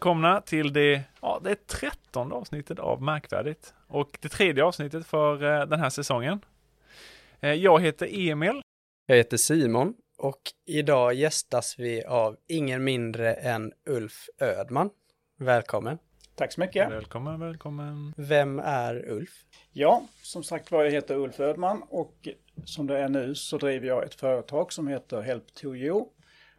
Välkomna till det, ja, det trettonde avsnittet av Märkvärdigt och det tredje avsnittet för eh, den här säsongen. Eh, jag heter Emil. Jag heter Simon och idag gästas vi av ingen mindre än Ulf Ödman. Välkommen. Tack så mycket. Välkommen, välkommen. Vem är Ulf? Ja, som sagt var, jag heter Ulf Ödman och som det är nu så driver jag ett företag som heter Help to You.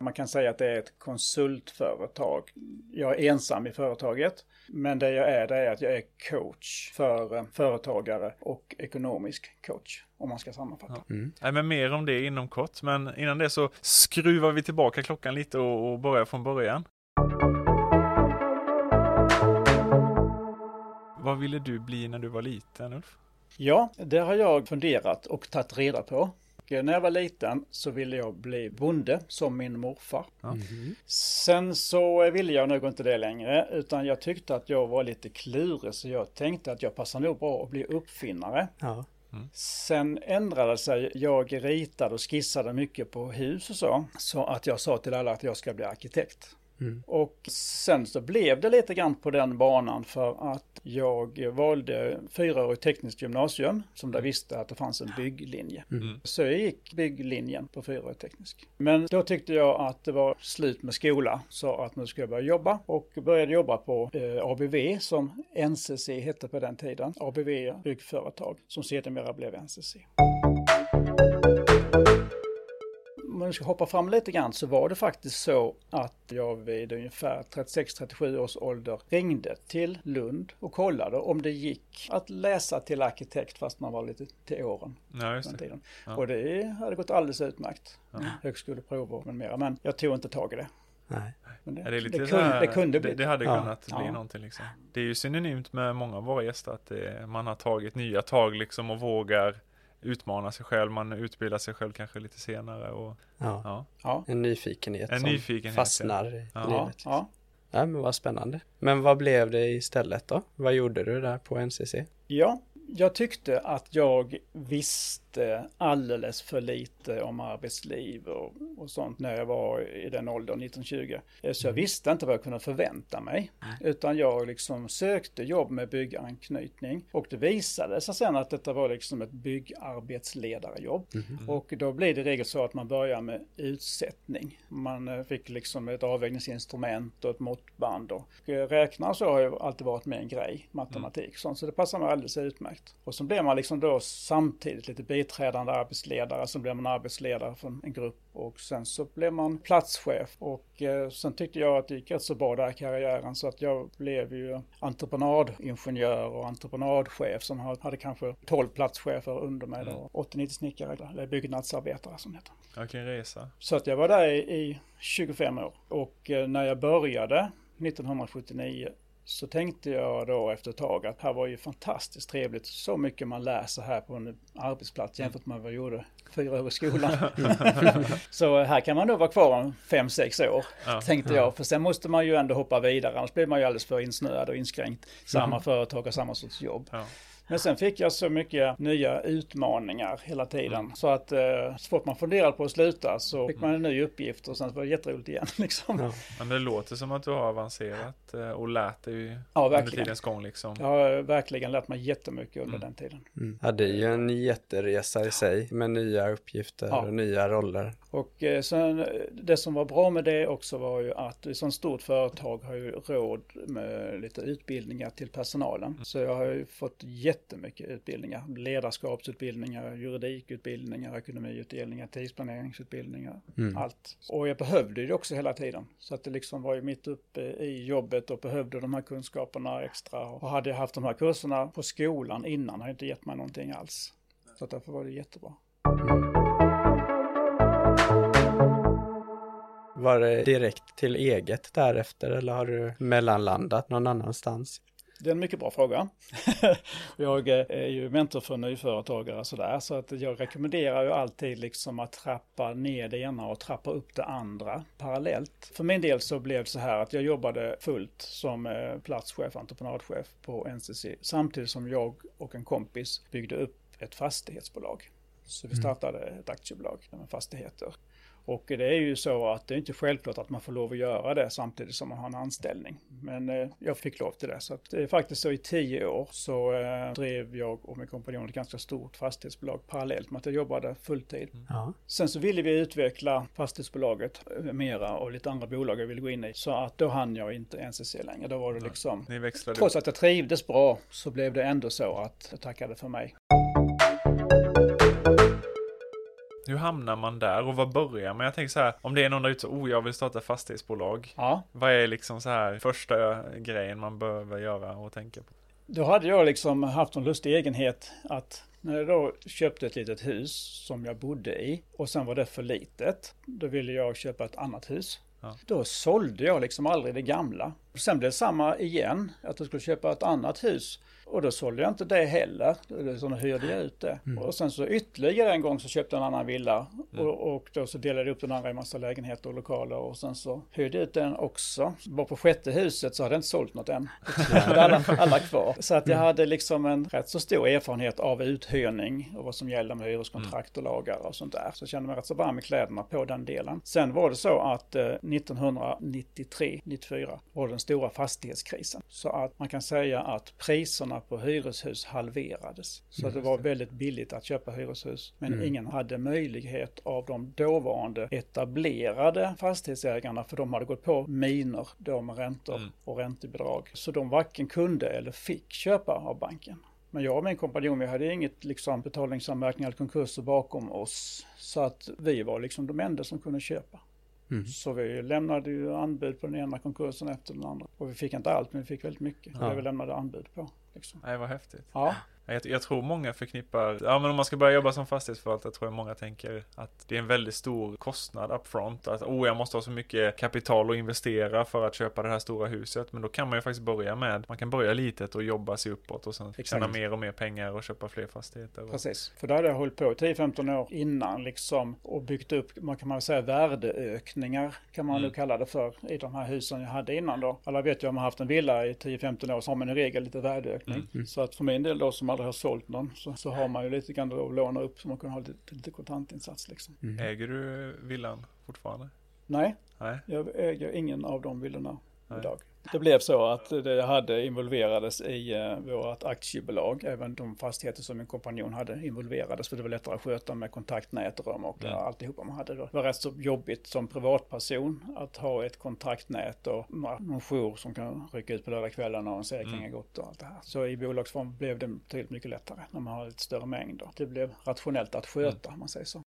Man kan säga att det är ett konsultföretag. Jag är ensam i företaget, men det jag är det är att jag är coach för eh, företagare och ekonomisk coach, om man ska sammanfatta. Ja. Mm. Nej, men mer om det inom kort, men innan det så skruvar vi tillbaka klockan lite och, och börjar från början. Vad ville du bli när du var liten, Ulf? Ja, det har jag funderat och tagit reda på. Och när jag var liten så ville jag bli bonde som min morfar. Mm -hmm. Sen så ville jag nog inte det längre utan jag tyckte att jag var lite klurig så jag tänkte att jag passar nog bra att bli uppfinnare. Ja. Mm. Sen ändrade sig, jag ritade och skissade mycket på hus och så, så att jag sa till alla att jag ska bli arkitekt. Mm. Och sen så blev det lite grann på den banan för att jag valde fyraårigt tekniskt gymnasium som där visste att det fanns en bygglinje. Mm. mm. Så jag gick bygglinjen på fyraårigt teknisk. Men då tyckte jag att det var slut med skola så att nu ska jag börja jobba och började jobba på eh, ABV som NCC hette på den tiden. ABV byggföretag som sedermera blev NCC om man ska hoppa fram lite grann så var det faktiskt så att jag vid ungefär 36-37 års ålder ringde till Lund och kollade om det gick att läsa till arkitekt fast man var lite till åren. Ja, just det. Ja. Och det hade gått alldeles utmärkt. Ja. Högskoleprover med mera. Men jag tog inte tag i det. Nej. Det, det, det, kunde, här, det, kunde bli. Det, hade kunnat ja. bli ja. någonting liksom. Det är ju synonymt med många av våra gäster att man har tagit nya tag liksom och vågar utmana sig själv, man utbildar sig själv kanske lite senare. Och, ja. ja. En nyfikenhet en som nyfikenhet, fastnar i ja. livet. Ja. ja, men vad spännande. Men vad blev det istället då? Vad gjorde du där på NCC? Ja, jag tyckte att jag visste alldeles för lite om arbetsliv och, och sånt när jag var i den åldern, 1920. Så jag mm. visste inte vad jag kunde förvänta mig. Utan jag liksom sökte jobb med bygganknytning och det visade sig sen att detta var liksom ett byggarbetsledarjobb. Mm. Och då blir det i regel så att man börjar med utsättning. Man eh, fick liksom ett avvägningsinstrument och ett måttband och räkna så har ju alltid varit med en grej, matematik. Mm. Så det passar mig alldeles utmärkt projekt. Och så blir man liksom då samtidigt lite biträdande arbetsledare, så blir man arbetsledare för en grupp och sen så blev man platschef och eh, sen tyckte jag att det gick rätt så bra där i karriären så att jag blev ju entreprenadingenjör och entreprenadchef som hade kanske 12 platschefer under mig då, 80-90 mm. snickare eller byggnadsarbetare som det heter. Vilken resa. Så att jag var där i 25 år och eh, när jag började 1979 så tänkte jag då efter ett tag att här var ju fantastiskt trevligt. Så mycket man läser här på en arbetsplats jämfört med vad jag gjorde fyra år i skolan. så här kan man nog vara kvar om fem, sex år, ja. tänkte jag. För sen måste man ju ändå hoppa vidare, annars blir man ju alldeles för insnöad och inskränkt. Samma mm. företag och samma sorts jobb. Ja. Men sen fick jag så mycket nya utmaningar hela tiden. Mm. Så att eh, så fort man funderade på att sluta så fick man en ny uppgift och sen var det jätteroligt igen. Liksom. Ja. Men det låter som att du har avancerat eh, och lärt dig ja, under tidens gång. Liksom. Jag har verkligen lärt mig jättemycket under mm. den tiden. Mm. Ja, det är ju en jätteresa i sig med nya uppgifter ja. och nya roller. Och eh, sen, det som var bra med det också var ju att ett sånt stort företag har ju råd med lite utbildningar till personalen. Mm. Så jag har ju fått jättemycket utbildningar. Ledarskapsutbildningar, juridikutbildningar, ekonomiutbildningar, tidsplaneringsutbildningar. Mm. Allt. Och jag behövde det också hela tiden. Så att det liksom var ju mitt uppe i jobbet och behövde de här kunskaperna extra. Och hade jag haft de här kurserna på skolan innan hade inte gett mig någonting alls. Så att därför var det jättebra. Var det direkt till eget därefter eller har du mellanlandat någon annanstans? Det är en mycket bra fråga. jag är ju mentor för nyföretagare sådär, så att jag rekommenderar ju alltid liksom att trappa ner det ena och trappa upp det andra parallellt. För min del så blev det så här att jag jobbade fullt som eh, platschef, entreprenadchef på NCC, samtidigt som jag och en kompis byggde upp ett fastighetsbolag. Så vi mm. startade ett aktiebolag med fastigheter. Och det är ju så att det är inte självklart att man får lov att göra det samtidigt som man har en anställning. Men eh, jag fick lov till det. Så att är faktiskt så i tio år så eh, drev jag och min kompanjon ett ganska stort fastighetsbolag parallellt med att jag jobbade fulltid. Mm. Sen så ville vi utveckla fastighetsbolaget mera och lite andra bolag jag ville gå in i. Så att då hann jag inte NCC längre. Då var det liksom, trots att jag trivdes bra så blev det ändå så att jag tackade för mig. Hur hamnar man där och vad börjar man? Jag tänker så här, om det är någon där ute så, oh jag vill starta fastighetsbolag. Ja. Vad är liksom så här första grejen man behöver göra och tänka på? Då hade jag liksom haft en lustig egenhet att när jag då köpte ett litet hus som jag bodde i och sen var det för litet, då ville jag köpa ett annat hus. Ja. Då sålde jag liksom aldrig det gamla. Sen blev det samma igen, att jag skulle köpa ett annat hus. Och då sålde jag inte det heller, utan hyrde jag ut det. Mm. Och sen så ytterligare en gång så köpte jag en annan villa mm. och, och, då så delade jag upp den andra i massa lägenheter och lokaler och sen så hyrde jag ut den också. Bara på sjätte huset så hade jag inte sålt något än. alla, alla kvar. Så att jag hade liksom en rätt så stor erfarenhet av uthyrning och vad som gäller med hyreskontrakt och lagar och sånt där. Så jag kände mig rätt så varm i kläderna på den delen. Sen var det så att eh, 1993-94 var den stora fastighetskrisen. Så att man kan säga att priserna på hyreshus halverades. Så mm. det var väldigt billigt att köpa hyreshus. Men mm. ingen hade möjlighet av de dåvarande etablerade fastighetsägarna för de hade gått på miner då med räntor mm. och räntebidrag. Så de varken kunde eller fick köpa av banken. Men jag och min kompanjon, vi hade inget liksom betalningsanmärkning eller konkurser bakom oss. Så att vi var liksom de enda som kunde köpa. Mm. Så vi lämnade ju anbud på den ena konkursen efter den andra. Och vi fick inte allt, men vi fick väldigt mycket. Ja. Det vi lämnade anbud på. Liksom. Nej, vad häftigt. Ja. Jag, jag, tror många förknippar, ja men om man ska börja jobba som fastighetsförvaltare tror jag många tänker att det är en väldigt stor kostnad upfront. Att oh, jag måste ha så mycket kapital att investera för att köpa det här stora huset. Men då kan man ju faktiskt börja med, man kan börja litet och jobba sig uppåt och sen Exakt. tjäna mer och mer pengar och köpa fler fastigheter. Precis, för då hade jag hållit på 10-15 år innan liksom och byggt upp, man kan man säga värdeökningar kan man mm. nu kalla det för i de här husen jag hade innan då. Alla vet ju om man haft en villa i 10-15 år så har man i regel lite värdeökning. Mm. Så att för min del då som aldrig har sålt någon så, så har man ju lite grann att låna upp så man kan ha lite, lite kontantinsats liksom. Mm. Äger du villan fortfarande? Nej, Nej, jag äger ingen av de villorna Nej. idag. Det blev så att det hade involverades i uh, vårt aktiebolag. Även de fastigheter som min kompanjon hade involverades. För det var lättare att sköta med kontaktnät och rum och mm. alltihopa man hade då. Det var rätt så jobbigt som privatperson att ha ett kontaktnät och någon jour som kan rycka ut på lördagskvällarna och en säkring mm. är gott och allt det här. Så i bolagsform blev det betydligt mycket lättare när man har lite större mängd. Det blev rationellt att sköta mm. om man säger så.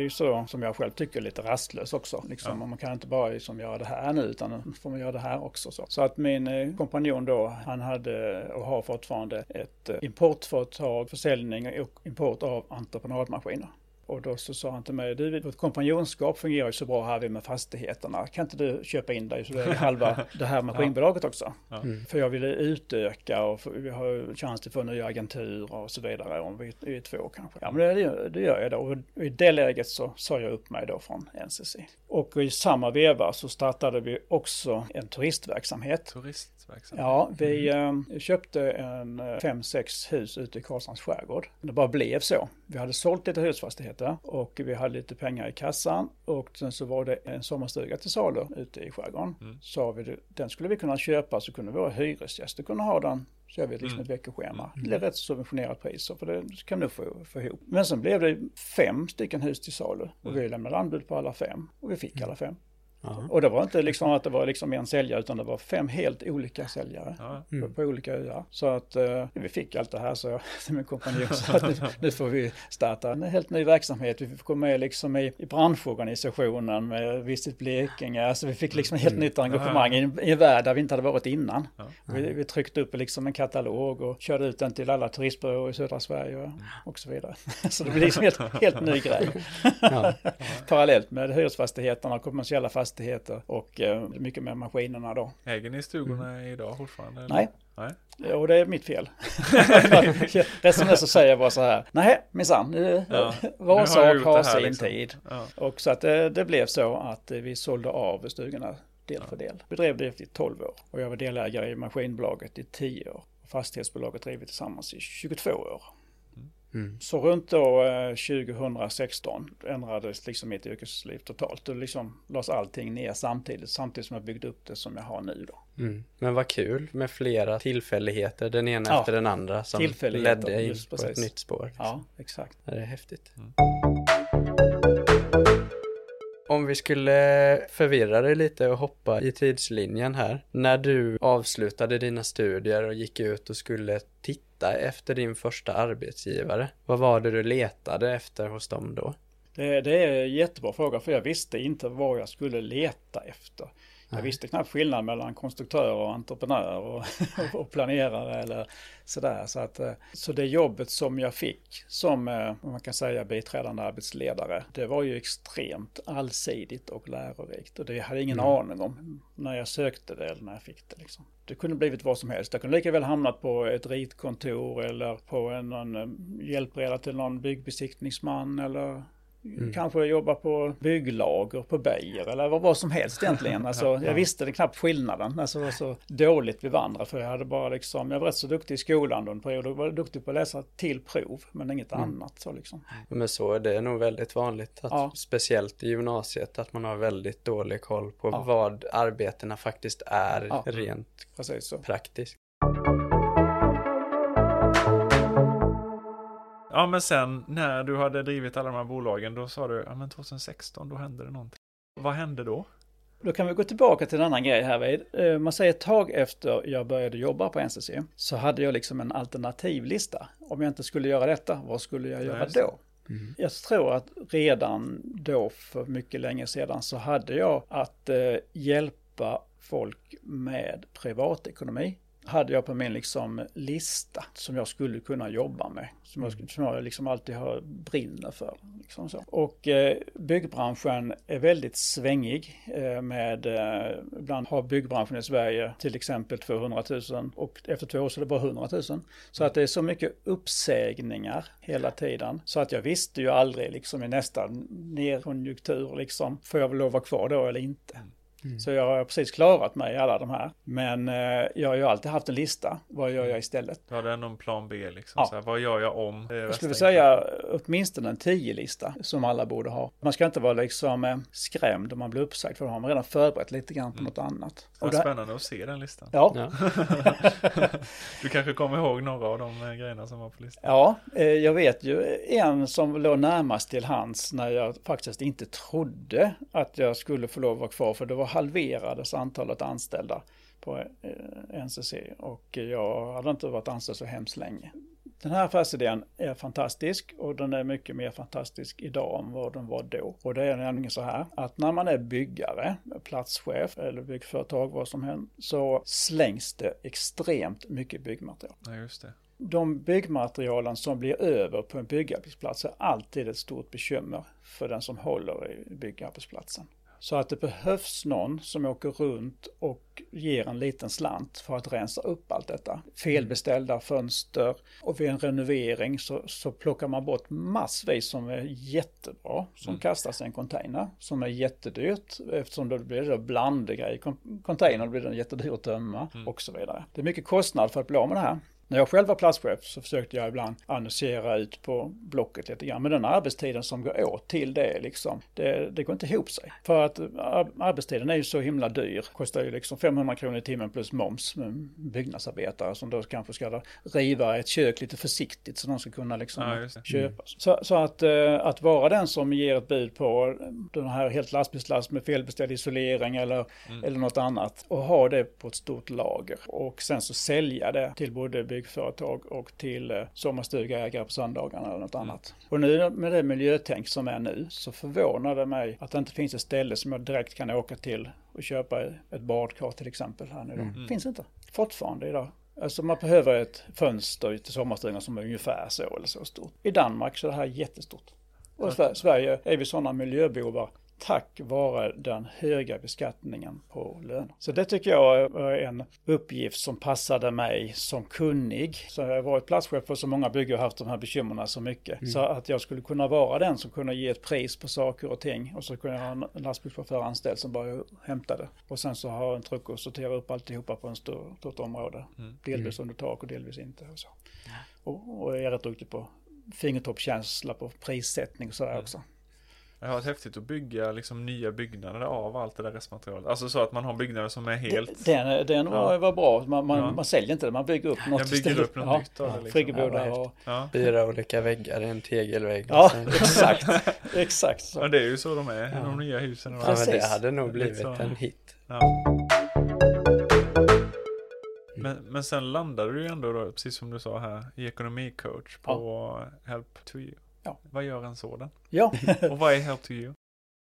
Ju så, som jag själv tycker, lite rastlös också. Liksom. Ja. Man kan inte bara liksom göra det här nu, utan nu får man göra det här också. Så, så att min eh, kompanjon då, han hade och har fortfarande ett eh, importföretag, försäljning och import av entreprenadmaskiner. Och då så sa han till mig, du vårt kompanjonskap fungerar ju så bra här med fastigheterna. Kan inte du köpa in dig så du är halva det här maskinbolaget också? Ja. Mm. För jag ville utöka och vi har chans att få nya agenturer och så vidare om vi, vi är två kanske. Ja men det, det gör jag då. Och i det läget så sa jag upp mig då från NCC. Och i samma veva så startade vi också en turistverksamhet. Turistverksamhet? Ja, vi mm. eh, köpte en eh, fem, sex hus ute i Karlshamns skärgård. Det bara blev så. Vi hade sålt lite husfastigheter och vi hade lite pengar i kassan och sen så var det en sommarstuga till salu ute i skärgården. Mm. Sa vi den skulle vi kunna köpa så kunde våra hyresgäster kunna ha den så jag vet liksom mm. ett veckoschema. Mm. Det är rätt subventionerat pris för det kan du få, få ihop. Men sen blev det fem stycken hus till salu och mm. vi lämnade anbud på alla fem och vi fick mm. alla fem. Aha. Och det var inte liksom att det var liksom en säljare utan det var fem helt olika säljare mm. på, på, olika öar. Så att uh, vi fick allt det här så jag till min kompanjon så att nu, nu, får vi starta en helt ny verksamhet. Vi fick gå med liksom i, i branschorganisationen med Visit Blekinge. Alltså vi fick liksom helt mm. nytt engagemang i, i en värld där vi inte hade varit innan. Ja. Vi, vi, tryckte upp liksom en katalog och körde ut den till alla turistbyråer i södra Sverige och, och så vidare. så det blev liksom helt, helt ny grej. Ja. Parallellt med hyresfastigheterna och kommersiella fastigheter fastigheter och eh, mycket med maskinerna då. Äger ni stugorna mm. idag fortfarande? Eller? Nej. Nej. Och det är mitt fel. Resten så säger jag bara så här, nej minsann, ja. var sak har sin liksom. tid. Ja. Och så att det, det, blev så att vi sålde av stugorna del för del. Vi drev det i 12 år och jag var delägare i maskinbolaget i 10 år. Fastighetsbolaget drev vi tillsammans i 22 år. Mm. Så runt då 2016 eh, ändrades liksom mitt yrkesliv totalt. Då liksom lades allting ner samtidigt, samtidigt som jag byggde upp det som jag har nu då. Mm. Men vad kul med flera tillfälligheter, den ena ja, efter den andra, som ledde in på ett nytt spår. Ja, exakt. Det är häftigt. Mm. Om vi skulle förvirra dig lite och hoppa i tidslinjen här. När du avslutade dina studier och gick ut och skulle titta efter din första arbetsgivare. Vad var det du letade efter hos dem då? Det, det är en jättebra fråga för jag visste inte vad jag skulle leta efter. Jag visste knappt skillnad mellan konstruktör och entreprenör och, och planerare eller sådär. Så, att, eh, så det jobbet som jag fick som, eh, man kan säga, biträdande arbetsledare, det var ju extremt allsidigt och lärorikt. Och det hade jag ingen mm. aning om när jag sökte det eller när jag fick det. Liksom. Det kunde blivit vad som helst. Jag kunde lika väl hamnat på ett ritkontor eller på en, någon eh, hjälpreda till någon byggbesiktningsman eller Mm. Kanske jobba på bygglager på Beijer eller vad, vad som helst egentligen. Alltså, ja, jag visste det knappt skillnaden. Alltså, var så dåligt bevandrad för jag hade bara liksom, jag var rätt så duktig i skolan då en period och var duktig på att läsa till prov men inget mm. annat. Så liksom. Men så är det nog väldigt vanligt, att, ja. speciellt i gymnasiet, att man har väldigt dålig koll på ja. vad arbetena faktiskt är rent Precis praktiskt. Ja men sen när du hade drivit alla de här bolagen då sa du, ja men 2016 då hände det någonting. Vad hände då? Då kan vi gå tillbaka till en annan grej här vid. Eh, man säger ett tag efter jag började jobba på NCC så hade jag liksom en alternativlista. Om jag inte skulle göra detta, vad skulle jag göra då? Mm. Jag tror att redan då för mycket länge sedan så hade jag att eh, hjälpa folk med privatekonomi hade jag på min liksom lista som jag skulle kunna jobba med. Som jag, som jag liksom alltid har brinner för. Liksom så. Och eh, byggbranschen är väldigt svängig eh, med, eh, ibland har byggbranschen i Sverige till exempel 200 000 och efter två år så är det bara 100 000. Så att det är så mycket uppsägningar hela tiden. Så att jag visste ju aldrig liksom i nästa nedkonjunktur liksom, får jag väl lov att vara kvar då eller inte. Mm. Mm. Så jag har precis klarat mig i alla de här. Men eh, jag har ju alltid haft en lista. Vad gör jag istället? Du hade ändå en plan B liksom. Ja. Så här, vad gör jag om? Jag skulle säga åtminstone en 10-lista som alla borde ha. Man ska inte vara liksom eh, skrämd om man blir uppsagd för då har man redan förberett lite grann på mm. något annat. Det är spännande att se den listan. Ja. ja. du kanske kommer ihåg några av de eh, grejerna som var på listan? Ja, eh, jag vet ju en som låg närmast till hands när jag faktiskt inte trodde att jag skulle få lov att vara kvar för det var halverades antalet anställda på eh, NCC och jag hade inte varit anställd så hemskt länge. Den här affärsidén är fantastisk och den är mycket mer fantastisk idag än vad den var då. Och det är nämligen så här att när man är byggare, platschef eller byggföretag, vad som helst, så slängs det extremt mycket byggmaterial. Ja, just det. De byggmaterialen som blir över på en byggarbetsplats är alltid ett stort bekymmer för den som håller i byggarbetsplatsen. Så att det behövs någon som åker runt och ger en liten slant för att rensa upp allt detta. Felbeställda fönster och vid en renovering så, så plockar man bort massvis som är jättebra som mm. kastas i en container som är jättedyrt eftersom då blir det blandgrej i containern blir den jättedyr att tömma mm. och så vidare. Det är mycket kostnad för att bli av med det här. När jag själv var platschef så försökte jag ibland annonsera ut på Blocket lite grann. Men den arbetstiden som går åt till det liksom, det, det går inte ihop sig. För att arbetstiden är ju så himla dyr. Kostar ju liksom 500 kronor i timmen plus moms med byggnadsarbetare som då kanske ska riva ett kök lite försiktigt så de ska kunna liksom ja, köpa. Mm. Så, så, att, eh, att vara den som ger ett bud på den här helt lastbilslast med felbeställd isolering eller, mm. eller något annat och ha det på ett stort lager och sen så sälja det till både byggföretag och till eh, sommarstugeägare på söndagarna eller något mm. annat. Och nu med det miljötänk som är nu så förvånar det mig att det inte finns ett ställe som jag direkt kan åka till och köpa ett badkar till exempel här nu då. Mm. Finns inte. Fortfarande idag. Alltså man behöver ett fönster till sommarstugan som är ungefär så eller så stort. I Danmark så är det här jättestort. Och i Sverige är vi sådana miljöbovar tack vare den höga beskattningen på löner. Så det tycker jag är en uppgift som passade mig som kunnig. Så jag har varit platschef på så många byggen och haft de här bekymren så mycket. Mm. Så att jag skulle kunna vara den som kunde ge ett pris på saker och ting och så kunde jag ha en lastbilschaufför anställd som bara hämtade. Och sen så ha en truck och sortera upp alltihopa på en stor, stort område. Mm. Delvis mm. under tak och delvis inte. Och, så. och, och jag är rätt duktig på fingertoppskänsla på prissättning och sådär mm. Det har varit häftigt att bygga liksom nya byggnader av allt det där restmaterialet. Alltså så att man har byggnader som är helt... Den, den var, ja. var bra. Man, man, ja. man, säljer inte det, man bygger upp något Jag bygger istället. upp något ja. nytt av det. Liksom. Friggebodar och... Ja. Fyra olika väggar en tegelvägg. Ja, exakt. exakt så. Ja, det är ju så de är, de nya husen. Ja, men det hade nog blivit en hit. Men, men sen landade du ju ändå då, precis som du sa här, i ekonomicoach på Help to you. Ja. Vad gör en sådan? Ja. och vad är Help to you?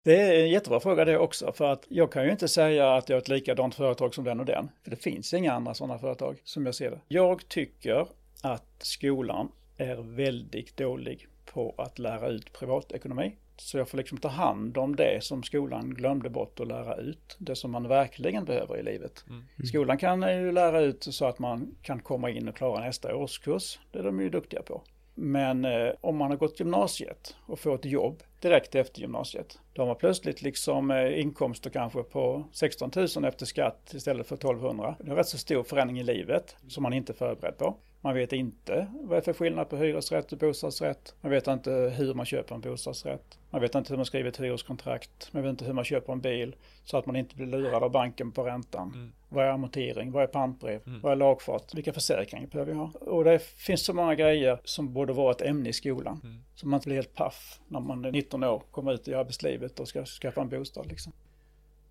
Det är en jättebra fråga det också, för att jag kan ju inte säga att jag är ett likadant företag som den och den, för det finns inga andra sådana företag som jag ser det. Jag tycker att skolan är väldigt dålig på att lära ut privatekonomi. Så jag får liksom ta hand om det som skolan glömde bort att lära ut. Det som man verkligen behöver i livet. Mm. Skolan kan ju lära ut så att man kan komma in och klara nästa årskurs. Det är de ju duktiga på. Men eh, om man har gått gymnasiet och får ett jobb direkt efter gymnasiet. Då har man plötsligt liksom eh, inkomster kanske på 16 000 efter skatt istället för 1200. Det är en rätt så stor förändring i livet som man inte är förberedd på. Man vet inte vad det är för skillnad på hyresrätt och bostadsrätt. Man vet inte hur man köper en bostadsrätt. Man vet inte hur man skriver ett hyreskontrakt. Man vet inte hur man köper en bil så att man inte blir lurad av banken på räntan. Mm. Vad är amortering? Vad är pantbrev? Mm. Vad är lagfart? Vilka försäkringar behöver vi ha? Och det finns så många grejer som borde vara ett ämne i skolan. Mm. Så man inte blir helt paff när man är 19 år, kommer ut i arbetslivet och ska skaffa en bostad. Liksom.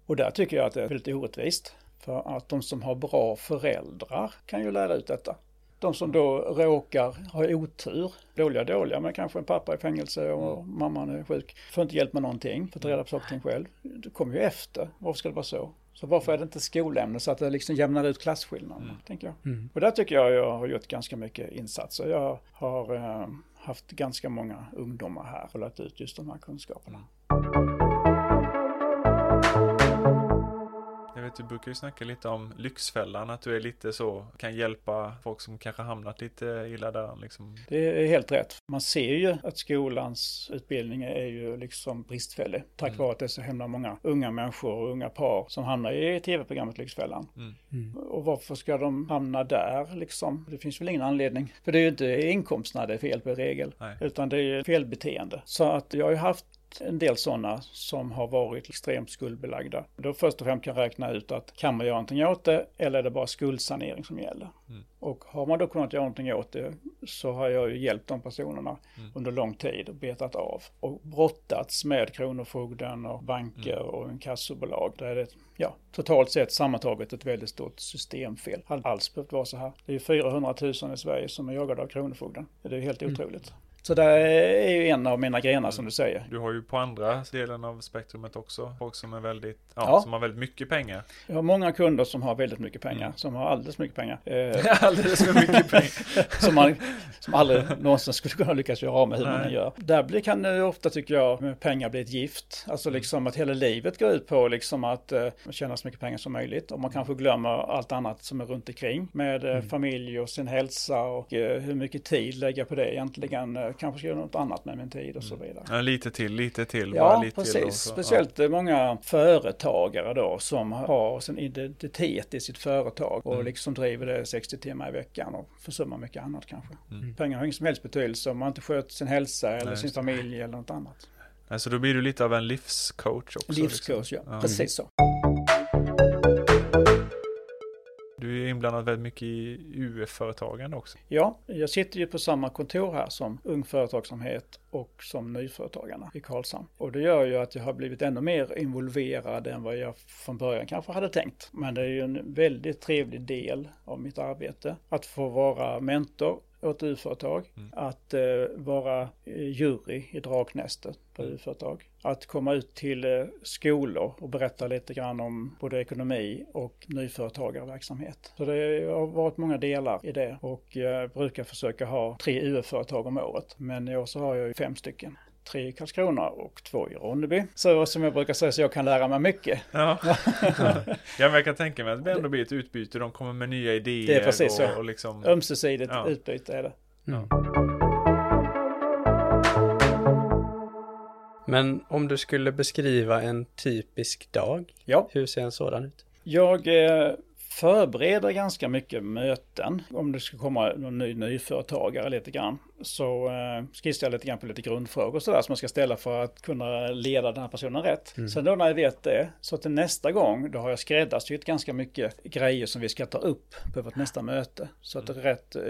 Och där tycker jag att det är väldigt orättvist. För att de som har bra föräldrar kan ju lära ut detta. De som då råkar ha otur, dåliga dåliga, men kanske en pappa i fängelse och mm. mamman är sjuk, får inte hjälp med någonting, får ta reda på saker själv. Det kommer ju efter, varför ska det vara så? Så varför är det inte skolämne så att det liksom jämnar ut klasskillnaderna, mm. tänker jag. Mm. Och där tycker jag jag har gjort ganska mycket insatser. Jag har eh, haft ganska många ungdomar här och lärt ut just de här kunskaperna. Vet, du brukar ju snacka lite om Lyxfällan, att du är lite så, kan hjälpa folk som kanske hamnat lite illa där liksom. Det är helt rätt. Man ser ju att skolans utbildning är ju liksom bristfällig. Tack mm. vare att det är så himla många unga människor och unga par som hamnar i tv-programmet Lyxfällan. Mm. Mm. Och varför ska de hamna där liksom? Det finns väl ingen anledning. För det är ju inte inkomsterna det är fel på i regel. Nej. Utan det är ju felbeteende. Så att jag har ju haft en del sådana som har varit extremt skuldbelagda. Då först och främst kan räkna ut att kan man göra någonting åt det eller är det bara skuldsanering som gäller? Mm. Och har man då kunnat göra någonting åt det så har jag ju hjälpt de personerna mm. under lång tid och betat av och brottats med Kronofogden och banker mm. och inkassobolag. Där är det ja, totalt sett sammantaget ett väldigt stort systemfel. Hade alls behövt vara så här. Det är 400 000 i Sverige som är jagade av Kronofogden. Det är helt mm. otroligt. Så det är ju en av mina grenar som du säger. Du har ju på andra delen av spektrumet också folk som är väldigt, ja, ja. som har väldigt mycket pengar. Jag har många kunder som har väldigt mycket pengar, mm. som har alldeles mycket pengar. Eh, alldeles för mycket pengar. som, man, som aldrig någonsin skulle kunna lyckas göra av med hur Nej. man gör. Där kan det ofta, tycker jag, med pengar bli ett gift. Alltså mm. liksom att hela livet går ut på liksom att uh, tjäna så mycket pengar som möjligt. Och man kanske glömmer allt annat som är runt omkring med uh, mm. familj och sin hälsa och uh, hur mycket tid lägga på det egentligen kanske ska göra något annat med min tid och så mm. vidare. Ja, lite till, lite till. Ja, lite precis. Till Speciellt ja. många företagare då som har sin identitet i sitt företag och mm. liksom driver det 60 timmar i veckan och försummar mycket annat kanske. Mm. Pengar har ingen som helst betydelse om man inte sköter sin hälsa eller Nej, sin familj eller något annat. Alltså då blir du lite av en livscoach också? Livscoach, liksom. ja. ja. Precis så. Inblandad väldigt mycket i UF-företagande också. Ja, jag sitter ju på samma kontor här som Ung Företagsamhet och som Nyföretagarna i Karlshamn. Och det gör ju att jag har blivit ännu mer involverad än vad jag från början kanske hade tänkt. Men det är ju en väldigt trevlig del av mitt arbete att få vara mentor åt UF-företag, mm. att eh, vara jury i Draknästet på mm. UF-företag, att komma ut till eh, skolor och berätta lite grann om både ekonomi och nyföretagarverksamhet. Så det har varit många delar i det och jag brukar försöka ha tre UF-företag om året, men i år så har jag ju fem stycken tre i Karlskrona och två i Ronneby. Så som jag brukar säga så jag kan lära mig mycket. Ja, ja men jag kan tänka mig att det ändå blir ett utbyte. De kommer med nya idéer. Det är precis och, så. Och liksom... Ömsesidigt ja. utbyte är det. Mm. Men om du skulle beskriva en typisk dag, ja. hur ser en sådan ut? Jag eh, förbereder ganska mycket möten. Om det ska komma någon ny nyföretagare lite grann. Så eh, skissar jag lite grann på lite grundfrågor sådär som man ska ställa för att kunna leda den här personen rätt. Mm. Sen då när jag vet det, så till nästa gång då har jag skräddarsytt ganska mycket grejer som vi ska ta upp på vårt nästa möte. Så att mm. rätt eh,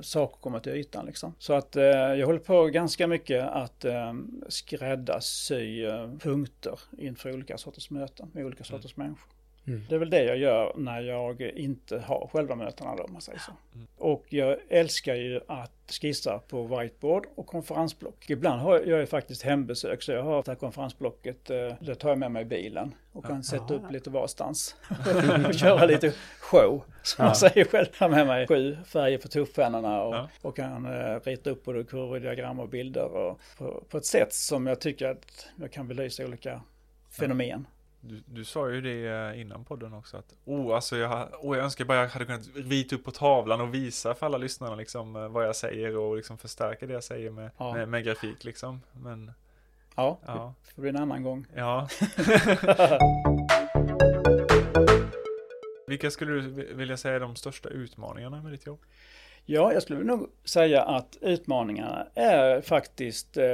saker kommer till ytan liksom. Så att eh, jag håller på ganska mycket att eh, skräddarsy eh, punkter inför olika sorters möten med olika mm. sorters mm. människor. Mm. Det är väl det jag gör när jag inte har själva mötena då, om man säger så. Mm. Och jag älskar ju att skissa på whiteboard och konferensblock. Ibland har jag ju faktiskt hembesök, så jag har det här konferensblocket, eh, det tar jag med mig i bilen och kan ja. sätta upp lite varstans. och köra lite show, som ja. man säger själv. Jag har med mig sju färger på tuschpennorna och, ja. och kan uh, rita upp både kurvor, diagram och bilder och på, på ett sätt som jag tycker att jag kan belysa olika fenomen. Du, du sa ju det eh, innan podden också att oh, alltså jag, oh, jag önskar bara jag hade kunnat rita upp på tavlan och visa för alla lyssnarna liksom eh, vad jag säger och liksom förstärka det jag säger med, ja. med, med, grafik liksom. Men, ja, ja, det får bli en annan gång. Ja. Vilka skulle du vilja säga är de största utmaningarna med ditt jobb? Ja, jag skulle nog säga att utmaningarna är faktiskt eh,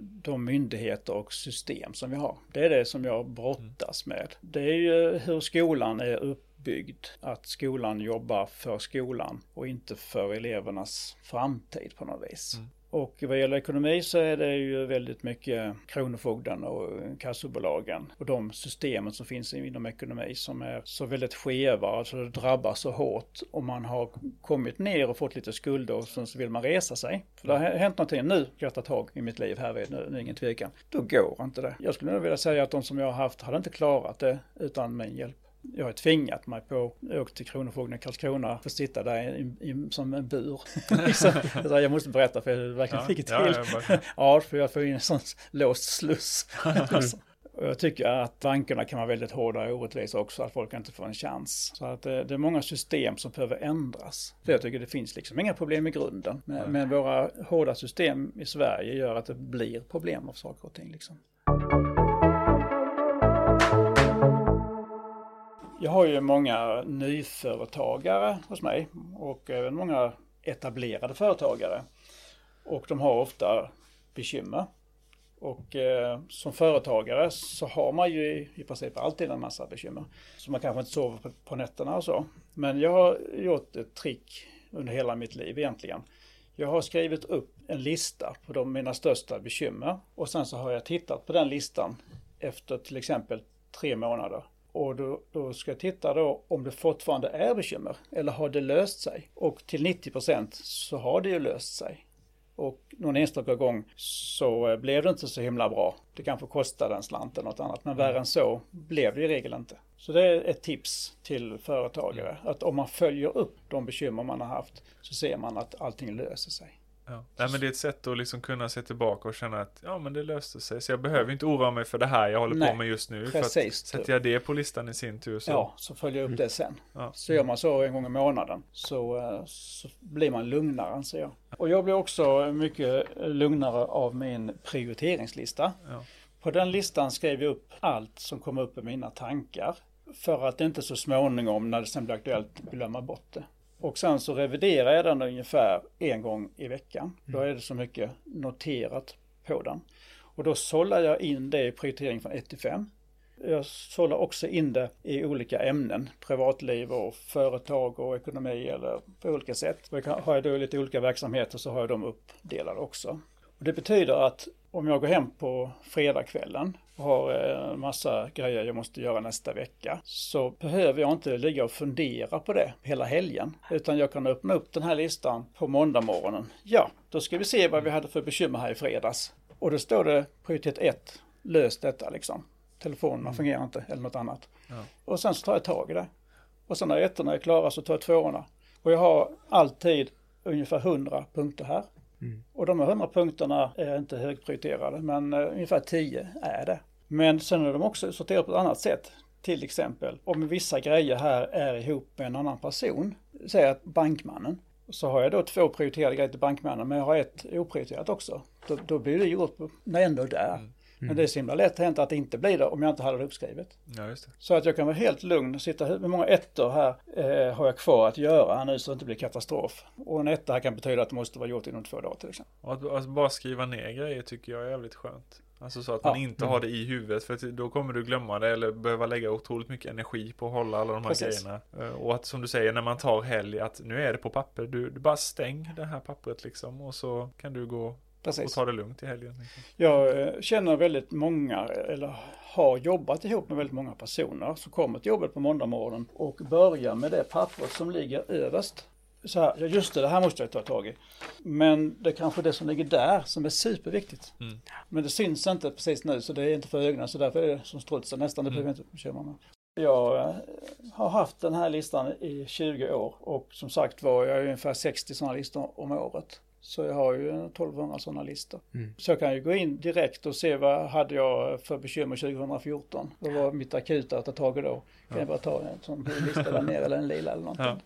de myndigheter och system som vi har. Det är det som jag brottas med. Det är ju hur skolan är uppbyggd. Att skolan jobbar för skolan och inte för elevernas framtid på något vis. Mm. Och vad gäller ekonomi så är det ju väldigt mycket Kronofogden och kassobolagen och de systemen som finns inom ekonomi som är så väldigt skeva, alltså det drabbar så hårt om man har kommit ner och fått lite skulder och sen så vill man resa sig. För det har hänt någonting nu, jag ta tag i mitt liv här, vid, nu, nu ingen tvekan. Då går inte det. Jag skulle nog vilja säga att de som jag har haft hade inte klarat det utan min hjälp jag har tvingat mig på, jag åkte till Kronofogden i Karlskrona, för att sitta där i, i, som en bur. liksom, jag måste berätta för jag verkligen ja, fick det till. Ja, ja, för jag får in en sån låst sluss. Och jag tycker att bankerna kan vara väldigt hårda och orättvisa också, att folk inte får en chans. Så att det, eh, det är många system som behöver ändras. För jag tycker det finns liksom inga problem i grunden. Men, men våra hårda system i Sverige gör att det blir problem av saker och ting. Liksom. Jag har ju många nyföretagare hos mig och även många etablerade företagare. Och de har ofta bekymmer. Och eh, som företagare så har man ju i, i princip alltid en massa bekymmer. Så man kanske inte sover på, på nätterna och så. Men jag har gjort ett trick under hela mitt liv egentligen. Jag har skrivit upp en lista på de mina största bekymmer och sen så har jag tittat på den listan efter till exempel tre månader och då, då, ska jag titta då om det fortfarande är bekymmer eller har det löst sig? Och till 90 procent så har det ju löst sig. Och någon enstaka gång så eh, blev det inte så himla bra. Det kanske kostade en slant eller något annat, men värre än så blev det i regel inte. Så det är ett tips till företagare, att om man följer upp de bekymmer man har haft så ser man att allting löser sig. Ja. Nej, men det är ett sätt att liksom kunna se tillbaka och känna att ja men det löste sig. Så jag behöver inte oroa mig för det här jag håller Nej, på med just nu. Precis, för att sätter jag det på listan i sin tur så. Ja, så följer jag upp det sen. Ja. Så gör man så en gång i månaden så, eh, så blir man lugnare anser jag. Och jag blir också mycket lugnare av min prioriteringslista. Ja. På den listan skrev jag upp allt som kommer upp i mina tankar. För att inte så småningom när det sen blir aktuellt glömma bort det. Och sen så reviderar jag den ungefär en gång i veckan. Mm. Då är det så mycket noterat på den. Och då sållar jag in det i prioritering från 1 till 5. Jag sållar också in det i olika ämnen, privatliv och företag och ekonomi eller på olika sätt. Och har jag då lite olika verksamheter så har jag dem uppdelade också. Och det betyder att om jag går hem på fredagskvällen och har en eh, massa grejer jag måste göra nästa vecka så behöver jag inte ligga och fundera på det hela helgen. Utan jag kan öppna upp den här listan på måndag morgonen. Ja, då ska vi se vad vi hade för bekymmer här i fredags. Och då står det prioritet 1, lös detta liksom. Telefonerna mm. fungerar inte eller något annat. Ja. Och sen så tar jag tag i det. Och sen när ettorna är klara så tar jag tvåorna. Och jag har alltid ungefär 100 punkter här. Mm. Och de här 100 punkterna är inte högprioriterade men uh, ungefär 10 är det. Men sen är de också sorterade på ett annat sätt. Till exempel om vissa grejer här är ihop med en annan person, säg att bankmannen, så har jag då två prioriterade grejer till bankmannen men jag har ett oprioriterat också. Då, då blir det gjort när jag ändå är där. Mm. Men det är så himla lätt hänt att det inte blir det om jag inte hade det uppskrivet. Ja, just det. Så att jag kan vara helt lugn och sitta, hur många ettor här eh, har jag kvar att göra nu så det inte blir katastrof. Och en etta här kan betyda att det måste vara gjort inom två dagar till exempel. Och att, att bara skriva ner grejer tycker jag är jävligt skönt. Alltså så att man inte mm. har det i huvudet för då kommer du glömma det eller behöva lägga otroligt mycket energi på att hålla alla de här Precis. grejerna. Eh, och att som du säger när man tar helg att nu är det på papper. Du, du bara stäng det här pappret liksom och så kan du gå Precis. och ta det lugnt i helgen. Jag eh, känner väldigt många eller har jobbat ihop med väldigt många personer som kommer till jobbet på måndag morgon och börjar med det pappret som ligger överst så här, ja just det, det här måste jag ta tag i. Men det är kanske det som ligger där som är superviktigt. Mm. Men det syns inte precis nu så det är inte för ögonen så därför är det som strutsen nästan, det behöver jag inte bekymra mig Jag eh, har haft den här listan i 20 år och som sagt var jag är ungefär 60 sådana listor om året. Så jag har ju 1200 sådana listor. Mm. Så jag kan ju gå in direkt och se vad hade jag för bekymmer 2014. Vad var mitt akuta att ta tag i då? Kan ja. jag bara ta en sån lista där nere eller en lila eller någonting. Ja.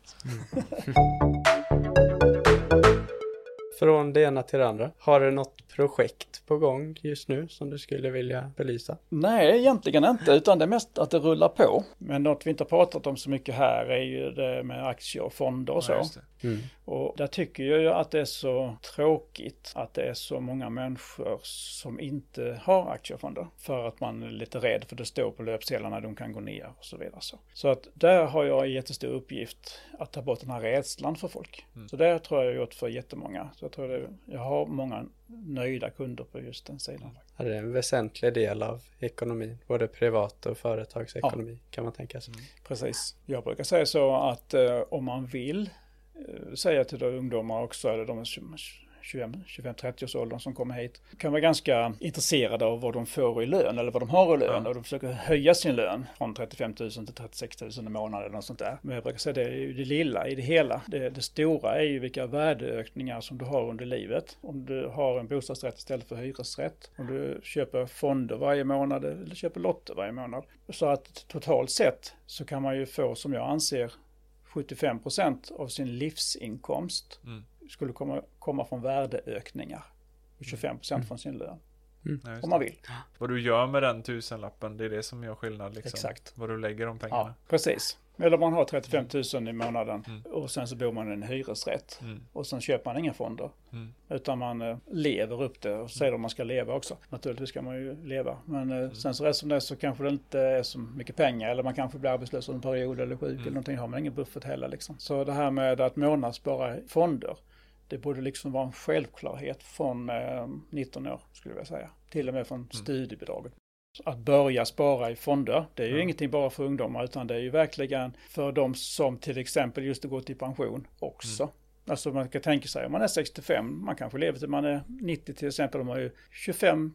Från det ena till det andra. Har du något projekt på gång just nu som du skulle vilja belysa? Nej, egentligen inte, utan det är mest att det rullar på. Men något vi inte har pratat om så mycket här är ju det med aktier och fonder och så. Ja, mm. Och där tycker jag ju att det är så tråkigt att det är så många människor som inte har aktiefonder. För att man är lite rädd för det står på löpsedlarna de kan gå ner och så vidare. Så, så att där har jag en jättestor uppgift att ta bort den här rädslan för folk. Mm. Så det tror jag jag gjort för jättemånga. Så jag tror det, jag har många nöjda kunder på just den sidan. Ja, det är en väsentlig del av ekonomin, både privat och företagsekonomi ja. kan man tänka sig. Mm. Precis. Jag brukar säga så att eh, om man vill säga till ungdomar också, eller de 25-30 års åldern som kommer hit kan vara ganska intresserade av vad de får i lön eller vad de har i lön ja. och de försöker höja sin lön från 35 000 till 36 000 i månaden eller något sånt där. Men jag brukar säga det är ju det lilla i det hela. Det, det stora är ju vilka värdeökningar som du har under livet. Om du har en bostadsrätt istället för hyresrätt. Om du köper fonder varje månad eller köper lotter varje månad. Så att totalt sett så kan man ju få som jag anser 75% av sin livsinkomst mm skulle komma, komma från värdeökningar. 25 mm. från sin lön. Mm. Om man vill. Vad du gör med den tusenlappen, det är det som gör skillnad. Liksom. Exakt. Vad du lägger de pengarna. Ja, precis. Eller man har 35 000 i månaden mm. och sen så bor man i en hyresrätt. Mm. Och sen köper man inga fonder. Mm. Utan man eh, lever upp det och säger om man ska leva också. Naturligtvis ska man ju leva. Men eh, mm. sen så rätt som det så kanske det inte är så mycket pengar. Eller man kanske blir arbetslös under en period eller sjuk eller någonting. Har man ingen buffert heller liksom. Så det här med att månadsspara fonder det borde liksom vara en självklarhet från eh, 19 år skulle jag vilja säga. Till och med från mm. studiebidraget. Att börja spara i fonder, det är ju mm. ingenting bara för ungdomar utan det är ju verkligen för de som till exempel just gått i pension också. Mm. Alltså man kan tänka sig om man är 65, man kanske lever till man är 90 till exempel, de har ju 25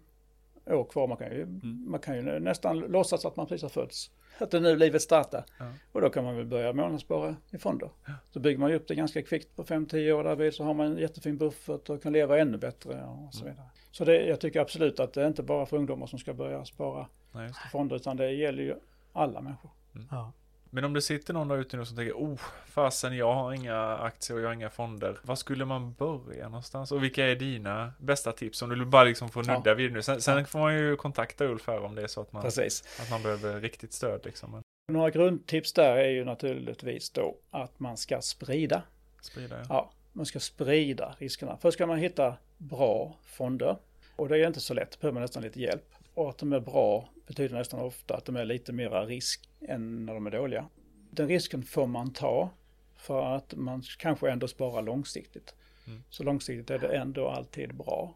år kvar, man kan ju, mm. man kan ju nästan låtsas att man precis har fötts att det är nu livet startar. Ja. Och då kan man väl börja månadsspara i fonder. Ja. Så bygger man upp det ganska kvickt på 5-10 år därvid så har man en jättefin buffert och kan leva ännu bättre och så mm. vidare. Mm. Så det, jag tycker absolut att det är inte bara för ungdomar som ska börja spara Nej, fonder utan det gäller ju alla människor. Mm. Ja. Men om det sitter någon där ute nu som tänker, oh, fasen jag har inga aktier och jag har inga fonder. Var skulle man börja någonstans? Och vilka är dina bästa tips? Om du bara liksom får nudda ja. vid nu. Sen, sen, får man ju kontakta Ulf här om det är så att man, Precis. Att man behöver riktigt stöd liksom. Några grundtips där är ju naturligtvis då att man ska sprida. Sprida, ja. ja. Man ska sprida riskerna. Först ska man hitta bra fonder. Och det är inte så lätt, behöver man nästan lite hjälp. Och att de är bra betyder nästan ofta att de är lite mera risk än när de är dåliga. Den risken får man ta för att man kanske ändå sparar långsiktigt. Mm. Så långsiktigt är det ändå alltid bra.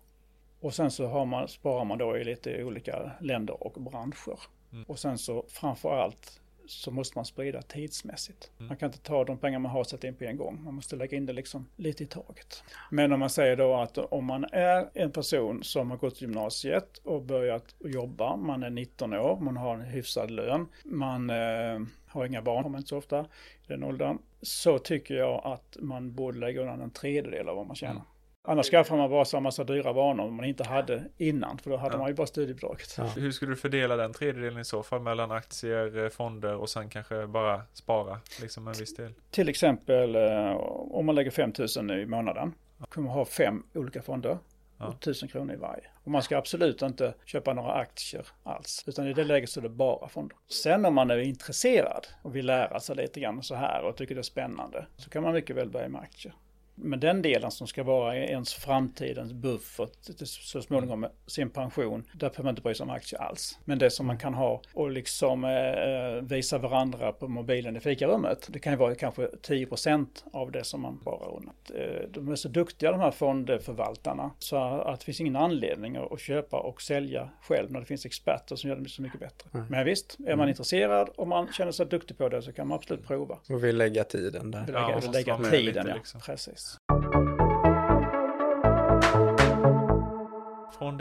Och sen så har man, sparar man då i lite olika länder och branscher. Mm. Och sen så framför allt så måste man sprida tidsmässigt. Mm. Man kan inte ta de pengar man har och sätta in på en gång. Man måste lägga in det liksom lite i taget. Men om man säger då att om man är en person som har gått gymnasiet och börjat jobba, man är 19 år, man har en hyfsad lön, man eh, har inga barn, har man inte så ofta i den åldern, så tycker jag att man borde lägga undan en tredjedel av vad man tjänar. Mm. Annars skaffar man bara så massa dyra vanor man inte hade innan, för då hade ja. man ju bara studiebidraget. Ja. Hur skulle du fördela den tredjedelen i så fall mellan aktier, eh, fonder och sen kanske bara spara liksom en viss del? Till exempel eh, om man lägger 5 000 i månaden, kommer man ha fem olika fonder. Ja. 1000 kronor i varje. Och man ska absolut inte köpa några aktier alls. Utan i det läget så är det bara fonder. Sen om man är intresserad och vill lära sig lite grann så här och tycker det är spännande. Så kan man mycket väl börja med aktier. Men den delen som ska vara ens framtidens buffert så småningom med sin pension, där behöver man inte bry sig om aktier alls. Men det som man kan ha och liksom eh, visa varandra på mobilen i fikarummet, det kan ju vara kanske 10% av det som man bara undan. Eh, de är så duktiga de här fondförvaltarna så att det finns ingen anledning att köpa och sälja själv när det finns experter som gör det så mycket bättre. Mm. Men visst, är man mm. intresserad och man känner sig duktig på det så kan man absolut prova. Och vill lägga tiden där. Vill lägga, ja, lägga tiden, ja. Liksom. Precis.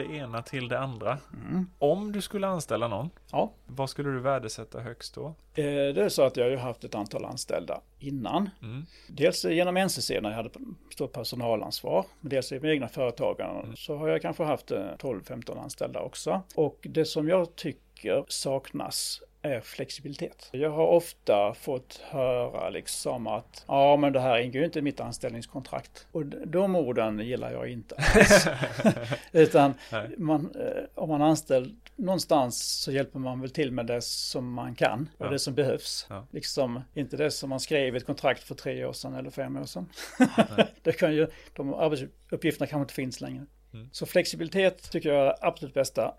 Det ena till det andra. Mm. Om du skulle anställa någon, ja. vad skulle du värdesätta högst då? Eh, det är så att jag har haft ett antal anställda innan. Mm. Dels genom NCC när jag hade stort personalansvar. Dels i mina egna företagare mm. så har jag kanske haft 12-15 eh, anställda också. Och det som jag tycker saknas är flexibilitet. Jag har ofta fått höra liksom att ja men det här ingår ju inte i mitt anställningskontrakt. Och de orden gillar jag inte alls. Utan man, eh, om man är anställd någonstans så hjälper man väl till med det som man kan och ja. det som behövs. Ja. Liksom inte det som man skrev i ett kontrakt för tre år sedan eller fem år sedan. det kan ju, de arbetsuppgifterna kanske inte finns längre. Mm. Så flexibilitet tycker jag är det absolut bästa.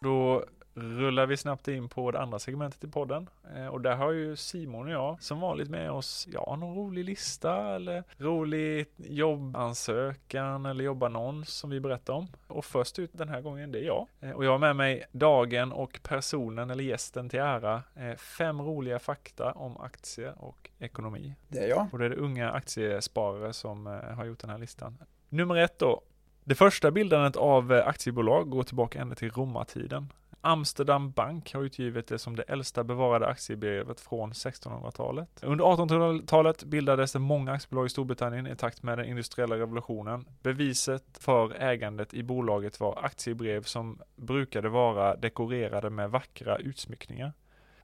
Då rullar vi snabbt in på det andra segmentet i podden. Eh, och där har ju Simon och jag som vanligt med oss, ja, någon rolig lista eller rolig jobbansökan eller jobbannons som vi berättar om. Och först ut den här gången, det är jag. Eh, och jag har med mig dagen och personen eller gästen till ära. Eh, fem roliga fakta om aktier och ekonomi. Det är jag. Och det är det unga aktiesparare som har gjort den här listan. Nummer ett då, det första bildandet av eh, aktiebolag går tillbaka ända till romartiden. Amsterdam Bank har utgivit det som det äldsta bevarade aktiebrevet från 1600-talet. Under 1800-talet bildades det många aktiebolag i Storbritannien i takt med den industriella revolutionen. Beviset för ägandet i bolaget var aktiebrev som brukade vara dekorerade med vackra utsmyckningar.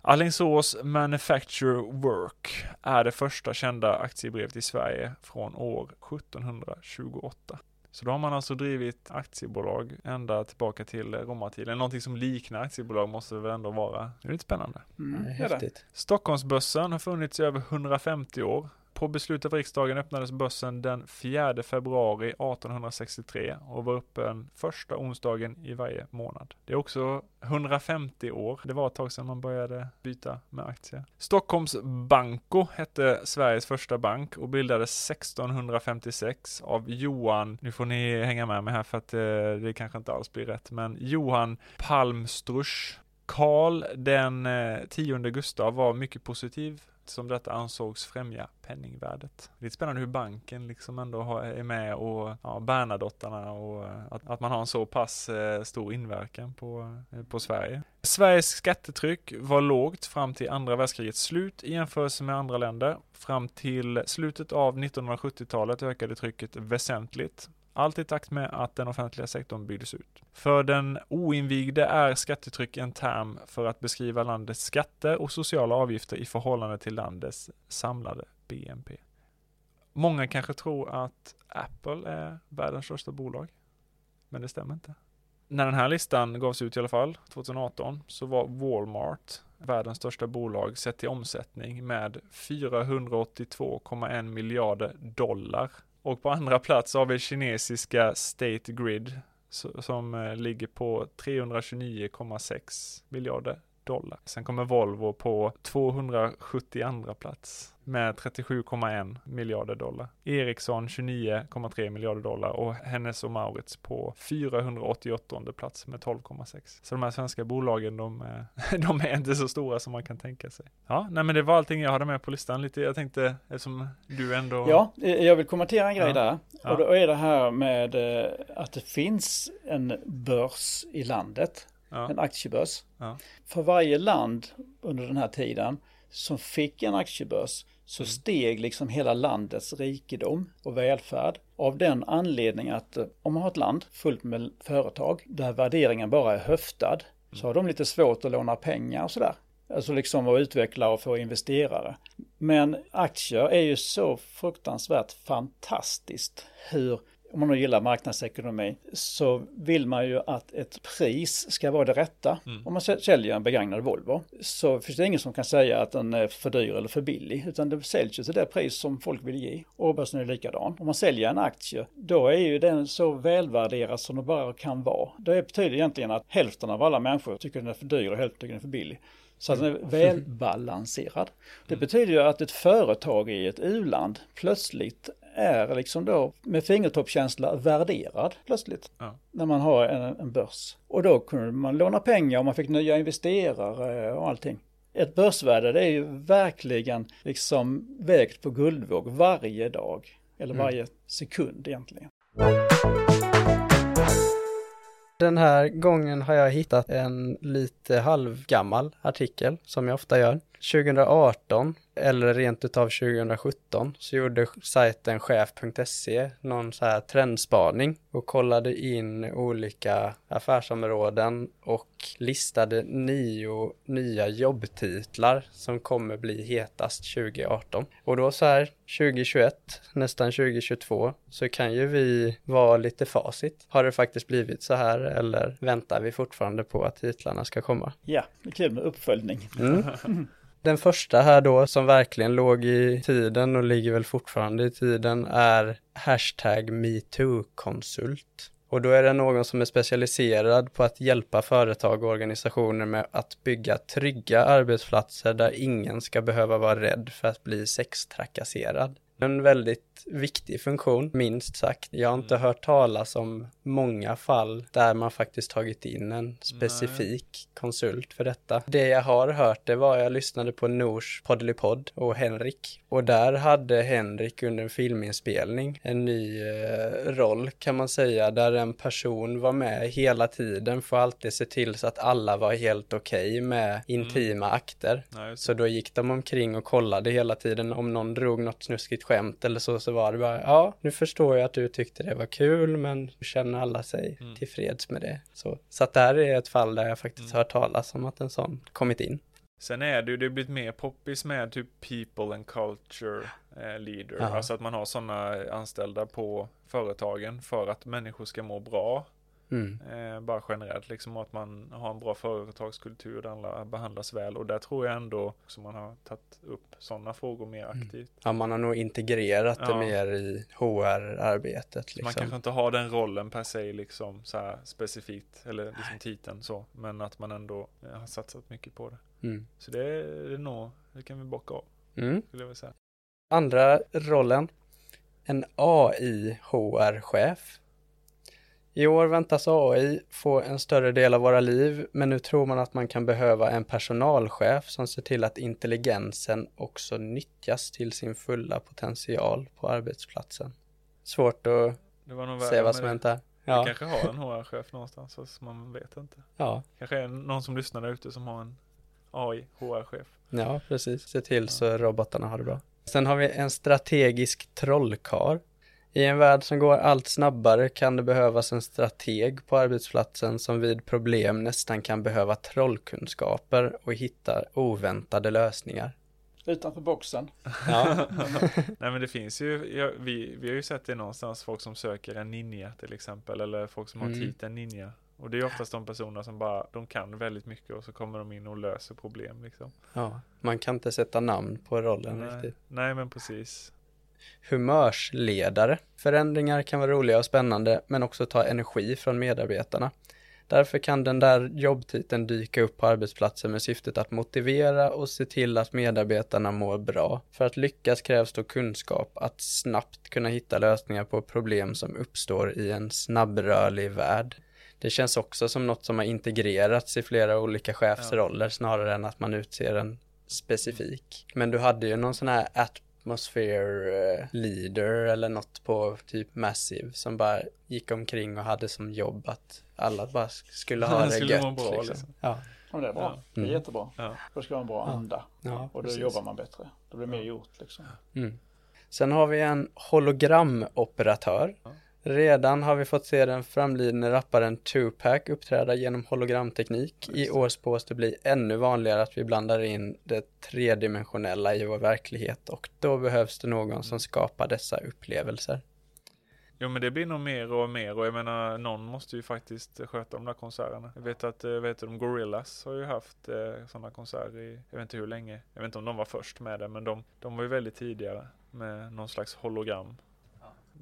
Alingsås Manufacture Work är det första kända aktiebrevet i Sverige från år 1728. Så då har man alltså drivit aktiebolag ända tillbaka till romartiden. Någonting som liknar aktiebolag måste det väl ändå vara. Det är lite spännande. Mm, häftigt. Stockholmsbörsen har funnits i över 150 år. På beslut av riksdagen öppnades börsen den 4 februari 1863 och var öppen första onsdagen i varje månad. Det är också 150 år. Det var ett tag sedan man började byta med aktier. Stockholms Banco hette Sveriges första bank och bildades 1656 av Johan, nu får ni hänga med mig här för att det, det kanske inte alls blir rätt, men Johan Palmstrusch Karl den eh, tionde Gustav var mycket positiv som detta ansågs främja penningvärdet. Det är spännande hur banken liksom ändå har, är med och ja, Bernadottarna och eh, att, att, man har en så pass eh, stor inverkan på, eh, på Sverige. Sveriges skattetryck var lågt fram till andra världskrigets slut i jämförelse med andra länder. Fram till slutet av 1970-talet ökade trycket väsentligt. Allt i takt med att den offentliga sektorn byggdes ut. För den oinvigde är skattetryck en term för att beskriva landets skatter och sociala avgifter i förhållande till landets samlade BNP. Många kanske tror att Apple är världens största bolag, men det stämmer inte. När den här listan gavs ut i alla fall, 2018, så var Walmart världens största bolag sett till omsättning med 482,1 miljarder dollar och på andra plats har vi kinesiska State Grid som eh, ligger på 329,6 miljarder dollar. Sen kommer Volvo på 272 plats med 37,1 miljarder dollar. Ericsson 29,3 miljarder dollar och Hennes och Maurits på 488 plats med 12,6. Så de här svenska bolagen, de, de är inte så stora som man kan tänka sig. Ja, nej men det var allting jag hade med på listan lite. Jag tänkte, eftersom du ändå... Ja, jag vill kommentera en grej ja. där. Ja. Och då är det här med eh, att det finns en börs i landet ja. en aktiebörs. Ja. För varje land under den här tiden som fick en aktiebörs så mm. steg liksom hela landets rikedom och välfärd av den anledningen att eh, om man har ett land fullt med företag där värderingen bara är höftad mm. så har de lite svårt att låna pengar och sådär. Alltså liksom att utveckla och få investerare. Men aktier är ju så fruktansvärt fantastiskt hur om man nu gillar marknadsekonomi, så vill man ju att ett pris ska vara det rätta. Mm. Om man säljer en begagnad Volvo så finns det ingen som kan säga att den är för dyr eller för billig, utan det säljs ju till det pris som folk vill ge. Och börsen är likadan. Om man säljer en aktie, då är ju den så välvärderad som det bara kan vara. Det betyder egentligen att hälften av alla människor tycker den är för dyr och hälften tycker den är för billig. Så att den är mm. välbalanserad. Det betyder ju att ett företag i ett u-land plötsligt är liksom då med fingertoppskänsla värderad plötsligt. Ja. När man har en, en börs. Och då kunde man låna pengar och man fick nya investerare och allting. Ett börsvärde det är ju verkligen liksom vägt på guldvåg varje dag. Eller mm. varje mm. sekund egentligen. Den här gången har jag hittat en lite halvgammal artikel som jag ofta gör. 2018 eller rent utav 2017 så gjorde sajten chef.se någon så här trendspaning och kollade in olika affärsområden och listade nio nya jobbtitlar som kommer bli hetast 2018. Och då så här 2021, nästan 2022, så kan ju vi vara lite facit. Har det faktiskt blivit så här eller väntar vi fortfarande på att titlarna ska komma? Ja, det är kul med uppföljning. Mm. Den första här då som verkligen låg i tiden och ligger väl fortfarande i tiden är hashtag metoo-konsult. Och då är det någon som är specialiserad på att hjälpa företag och organisationer med att bygga trygga arbetsplatser där ingen ska behöva vara rädd för att bli sextrakasserad. En väldigt viktig funktion, minst sagt. Jag har inte mm. hört talas om många fall där man faktiskt tagit in en specifik Nej. konsult för detta. Det jag har hört, det var jag lyssnade på Nors Poddelipodd och Henrik. Och där hade Henrik under en filminspelning en ny eh, roll kan man säga, där en person var med hela tiden för att alltid se till så att alla var helt okej okay med intima mm. akter. Nej, så då gick de omkring och kollade hela tiden om någon drog något snuskigt skämt eller så, så var det bara, ja, nu förstår jag att du tyckte det var kul, men känner alla sig mm. tillfreds med det. Så, så att det här är ett fall där jag faktiskt mm. hört talas om att en sån kommit in. Sen är det ju, det har blivit mer poppis med typ people and culture eh, leader. Aha. Alltså att man har sådana anställda på företagen för att människor ska må bra. Mm. Eh, bara generellt liksom att man har en bra företagskultur där alla behandlas väl och där tror jag ändå också man har tagit upp sådana frågor mer mm. aktivt. Mm. Ja, man har nog integrerat ja. det mer i HR-arbetet. Liksom. Man kanske inte har den rollen per se liksom så här specifikt eller liksom titeln så, men att man ändå eh, har satsat mycket på det. Mm. Så det är, det är nog, det kan vi bocka av. Mm. Skulle jag vilja säga. Andra rollen, en AI-HR-chef i år väntas AI få en större del av våra liv, men nu tror man att man kan behöva en personalchef som ser till att intelligensen också nyttjas till sin fulla potential på arbetsplatsen. Svårt att se vad som hänt där. Ja. Vi kanske har en HR-chef någonstans, så man vet inte. Ja. Kanske är någon som lyssnar där ute som har en AI HR-chef. Ja, precis. Se till så robotarna har det bra. Sen har vi en strategisk trollkar i en värld som går allt snabbare kan det behövas en strateg på arbetsplatsen som vid problem nästan kan behöva trollkunskaper och hitta oväntade lösningar. Utanför boxen. Ja. Nej men det finns ju, ja, vi, vi har ju sett det någonstans, folk som söker en ninja till exempel, eller folk som har mm. titeln ninja. Och det är oftast de personer som bara, de kan väldigt mycket och så kommer de in och löser problem liksom. Ja, man kan inte sätta namn på rollen Nej. riktigt. Nej men precis humörsledare. Förändringar kan vara roliga och spännande men också ta energi från medarbetarna. Därför kan den där jobbtiteln dyka upp på arbetsplatsen med syftet att motivera och se till att medarbetarna mår bra. För att lyckas krävs då kunskap att snabbt kunna hitta lösningar på problem som uppstår i en snabbrörlig värld. Det känns också som något som har integrerats i flera olika chefsroller snarare än att man utser en specifik. Men du hade ju någon sån här at atmosphere eh, leader eller något på typ Massive som bara gick omkring och hade som jobb att alla bara skulle ha det skulle gött. Bra, liksom. Liksom. Ja. ja, det är bra. Ja. Det är jättebra. Ja. Då ska man en bra anda. Ja, och då precis. jobbar man bättre. Då blir mer gjort liksom. Mm. Sen har vi en hologramoperatör. Redan har vi fått se den framlidne rapparen Tupac uppträda genom hologramteknik. I år spås det bli ännu vanligare att vi blandar in det tredimensionella i vår verklighet och då behövs det någon som skapar dessa upplevelser. Jo men det blir nog mer och mer och jag menar någon måste ju faktiskt sköta de där konserterna. Jag vet att, vet de Gorillas har ju haft eh, sådana konserter i, jag vet inte hur länge. Jag vet inte om de var först med det men de, de var ju väldigt tidigare med någon slags hologram.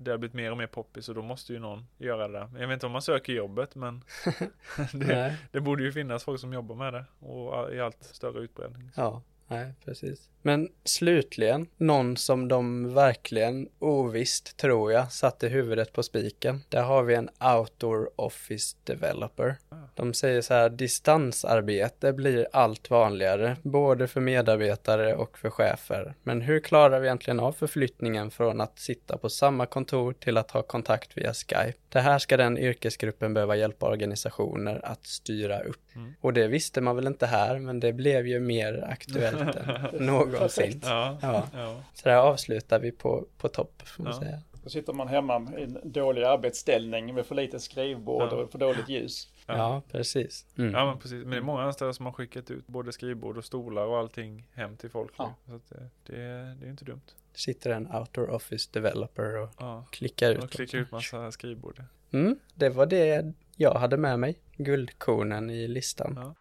Det har blivit mer och mer poppis och då måste ju någon göra det. Jag vet inte om man söker jobbet men det, det, borde ju finnas folk som jobbar med det och i allt större utbredning. Ja, nej precis. Men slutligen, någon som de verkligen ovisst, tror jag, satte huvudet på spiken. Där har vi en outdoor office developer. De säger så här, distansarbete blir allt vanligare, både för medarbetare och för chefer. Men hur klarar vi egentligen av förflyttningen från att sitta på samma kontor till att ha kontakt via Skype? Det här ska den yrkesgruppen behöva hjälpa organisationer att styra upp. Mm. Och det visste man väl inte här, men det blev ju mer aktuellt än något någonsin. Ja, ja. ja. Så där avslutar vi på, på topp, får man ja. säga. Då sitter man hemma i en dålig arbetsställning med för lite skrivbord ja. och för dåligt ljus. Ja, ja precis. Mm. Ja, men precis. Men det är många anställda som har skickat ut både skrivbord och stolar och allting hem till folk. Ja. Så det, det, det, är inte dumt. Det sitter en outdoor office developer och ja. klickar ut. Och klickar ut massa skrivbord. Mm, det var det jag hade med mig. Guldkornen i listan.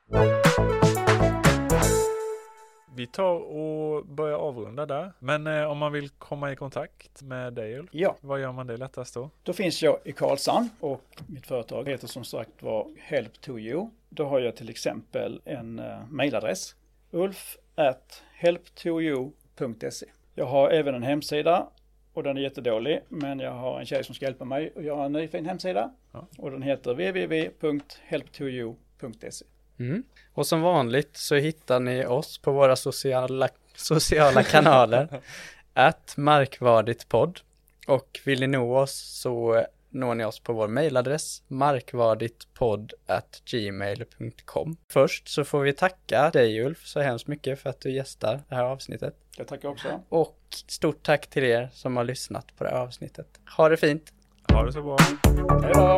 Vi tar och börjar avrunda där. Men eh, om man vill komma i kontakt med dig Ulf, ja. vad gör man det lättast då? Då finns jag i Karlshamn och mitt företag heter som sagt var Help to you. Då har jag till exempel en uh, mailadress ulf at helptoyou.se. Jag har även en hemsida och den är jättedålig men jag har en tjej som ska hjälpa mig att göra en ny fin hemsida ja. och den heter www.helptoyou.se. Mm. Och som vanligt så hittar ni oss på våra sociala, sociala kanaler. Att markvarditpodd. Och vill ni nå oss så når ni oss på vår mejladress markvarditpodd@gmail.com. Först så får vi tacka dig Ulf så hemskt mycket för att du gästar det här avsnittet. Jag tackar också. Och stort tack till er som har lyssnat på det här avsnittet. Ha det fint! Ha det så bra! Hej då!